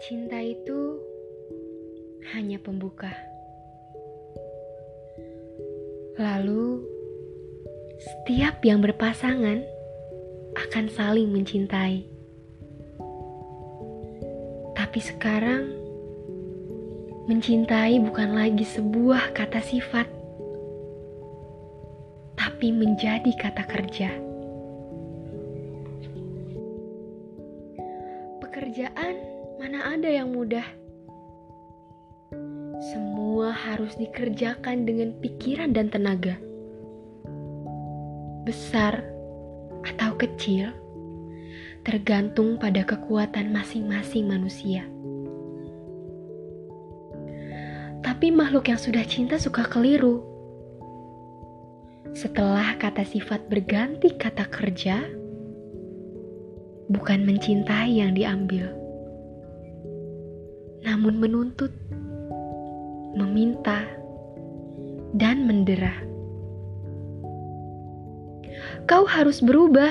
Cinta itu hanya pembuka. Lalu, setiap yang berpasangan akan saling mencintai. Tapi sekarang, mencintai bukan lagi sebuah kata sifat, tapi menjadi kata kerja. Pekerjaan mana ada yang mudah? Semua harus dikerjakan dengan pikiran dan tenaga. Besar atau kecil, tergantung pada kekuatan masing-masing manusia. Tapi makhluk yang sudah cinta suka keliru. Setelah kata sifat berganti kata kerja, bukan mencintai yang diambil namun menuntut, meminta, dan mendera. Kau harus berubah.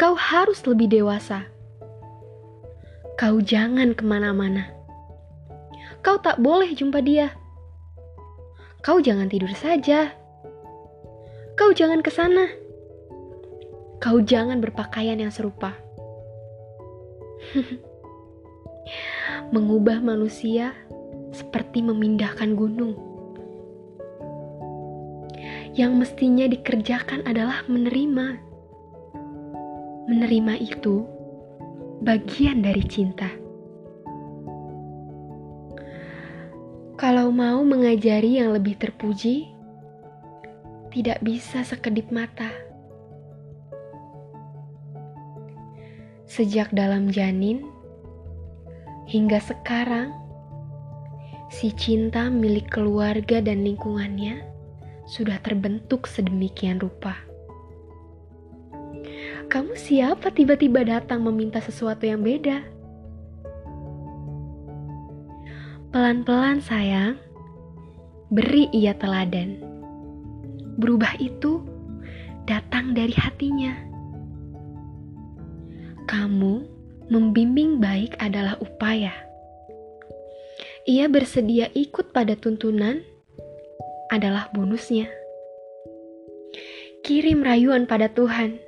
Kau harus lebih dewasa. Kau jangan ke mana-mana. Kau tak boleh jumpa dia. Kau jangan tidur saja. Kau jangan ke sana. Kau jangan berpakaian yang serupa. Mengubah manusia seperti memindahkan gunung. Yang mestinya dikerjakan adalah menerima. Menerima itu bagian dari cinta. Kalau mau mengajari yang lebih terpuji, tidak bisa sekedip mata. Sejak dalam janin, Hingga sekarang, si cinta milik keluarga dan lingkungannya sudah terbentuk sedemikian rupa. Kamu siapa tiba-tiba datang meminta sesuatu yang beda? Pelan-pelan sayang, beri ia teladan. Berubah itu datang dari hatinya. Kamu membimbing baik adalah upaya. Ia bersedia ikut pada tuntunan adalah bonusnya. Kirim rayuan pada Tuhan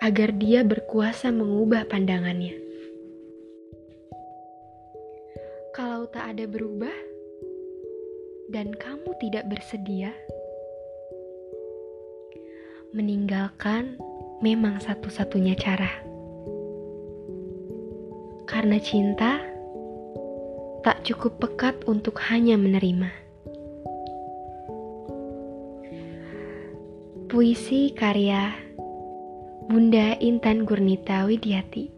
agar Dia berkuasa mengubah pandangannya. Kalau tak ada berubah dan kamu tidak bersedia, meninggalkan memang satu-satunya cara. Karena cinta tak cukup pekat untuk hanya menerima. Puisi karya Bunda Intan Gurnita Widiati